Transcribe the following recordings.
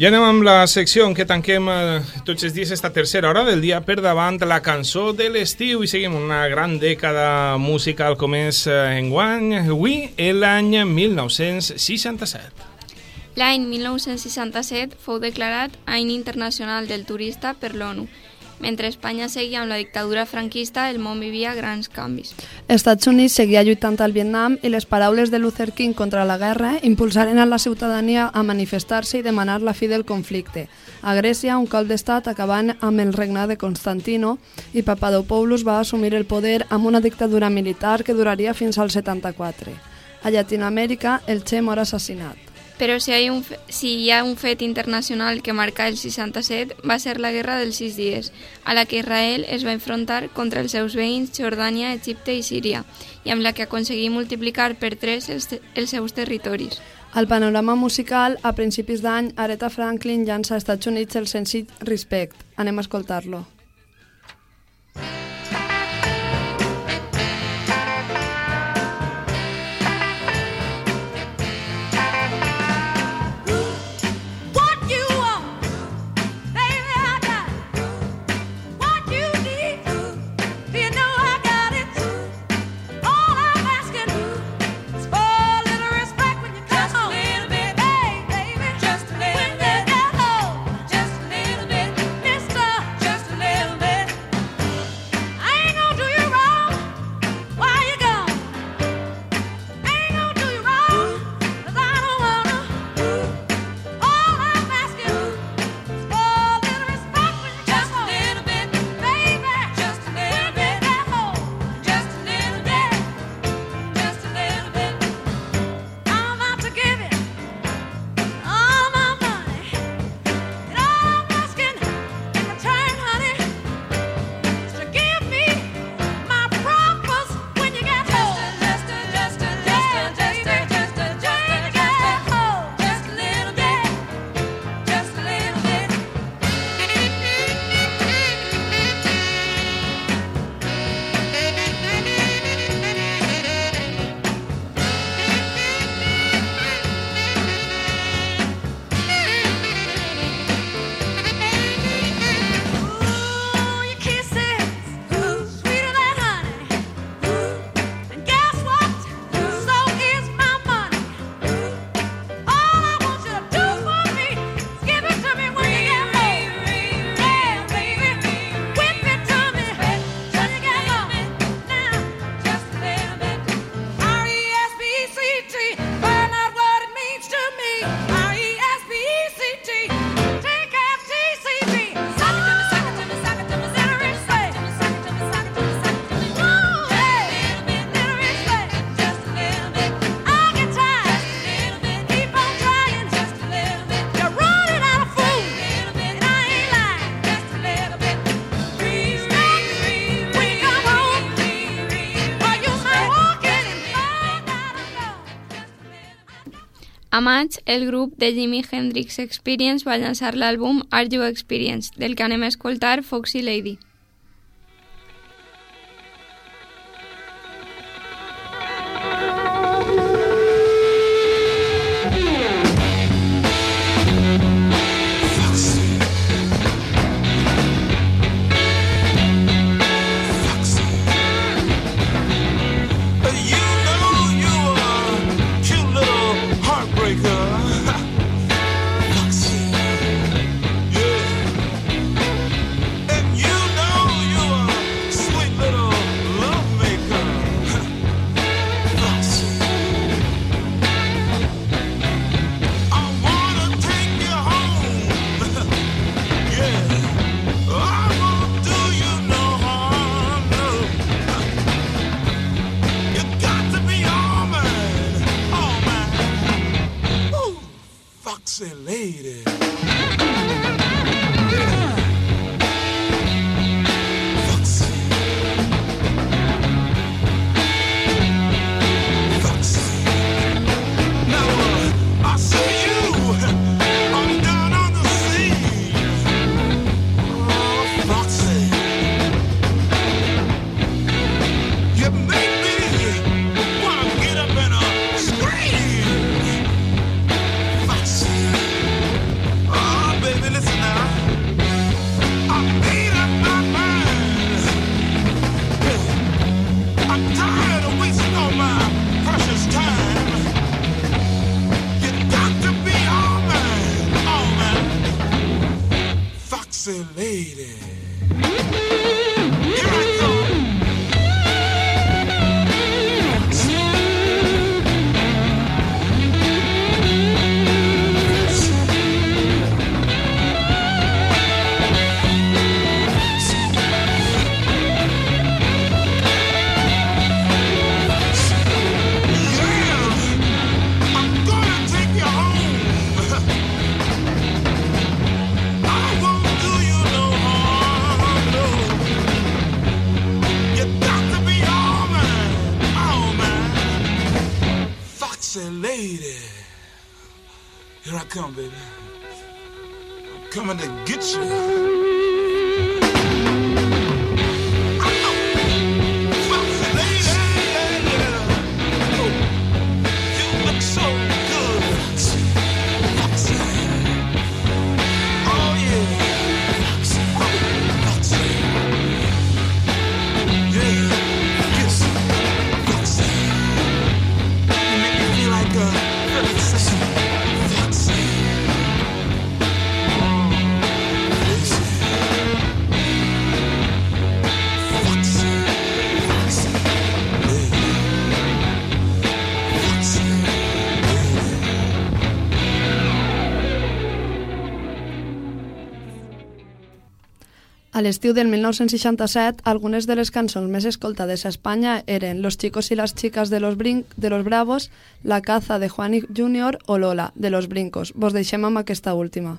I anem amb la secció en què tanquem eh, tots els dies esta tercera hora del dia per davant la cançó de l'estiu i seguim una gran dècada musical com és eh, enguany, avui, l'any 1967. L'any 1967 fou declarat Any Internacional del Turista per l'ONU mentre Espanya seguia amb la dictadura franquista, el món vivia grans canvis. Estats Units seguia lluitant al Vietnam i les paraules de Luther King contra la guerra impulsaren a la ciutadania a manifestar-se i demanar la fi del conflicte. A Grècia, un cop d'estat acabant amb el regnat de Constantino i Papadopoulos va assumir el poder amb una dictadura militar que duraria fins al 74. A Llatinoamèrica, el Che mor assassinat. Però si hi, ha un, si hi ha un fet internacional que marca el 67 va ser la Guerra dels sis dies, a la que Israel es va enfrontar contra els seus veïns Jordània, Egipte i Síria, i amb la que aconseguí multiplicar per tres els, els seus territoris. Al panorama musical, a principis d'any, Aretha Franklin llança als Estats Units el senzill Respect. Anem a escoltar-lo. A maig, el grup de Jimi Hendrix Experience va llançar l'àlbum Are You Experience, del que anem a escoltar Foxy Lady. lady. Coming to get you. L'estiu del 1967, algunes de les cançons més escoltades a Espanya eren Los chicos y las chicas de los, brin de los Bravos, La caza de Juan Junior o Lola, de los Brincos. Vos deixem amb aquesta última.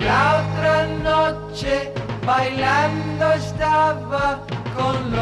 La otra noche bailando estaba con Lola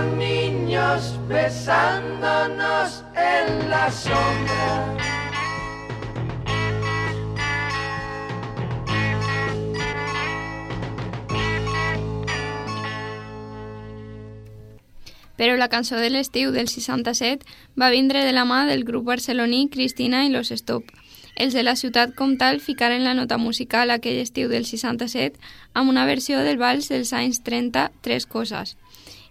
como niños besándonos en la sombra. Però la cançó de l'estiu del 67 va vindre de la mà del grup barceloní Cristina i los Stop. Els de la ciutat comtal ficaren la nota musical aquell estiu del 67 amb una versió del vals dels anys 30, Tres Coses.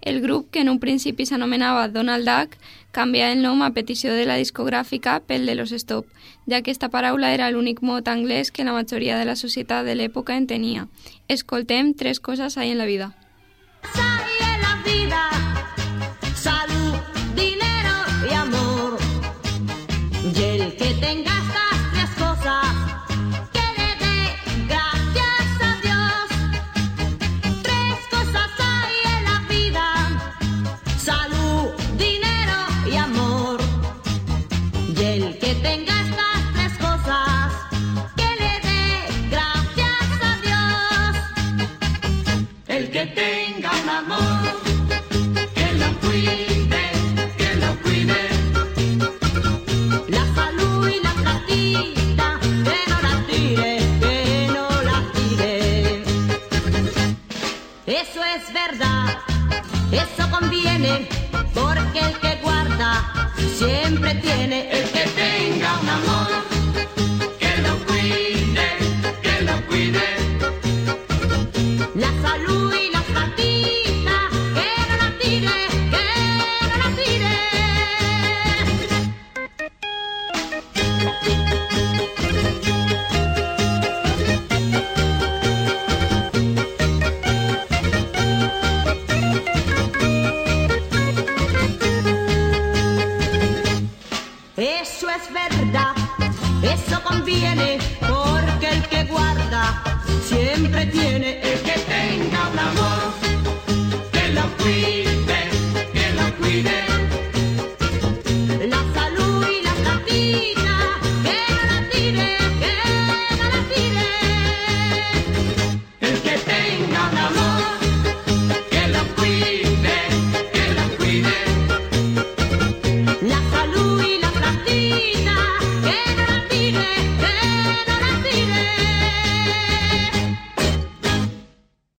El grup, que en un principi s'anomenava Donald Duck, canvià el nom a petició de la discogràfica pel de los Stop, ja que aquesta paraula era l'únic mot anglès que la majoria de la societat de l'època entenia. Escoltem Tres coses hay en la vida. Hay me tiene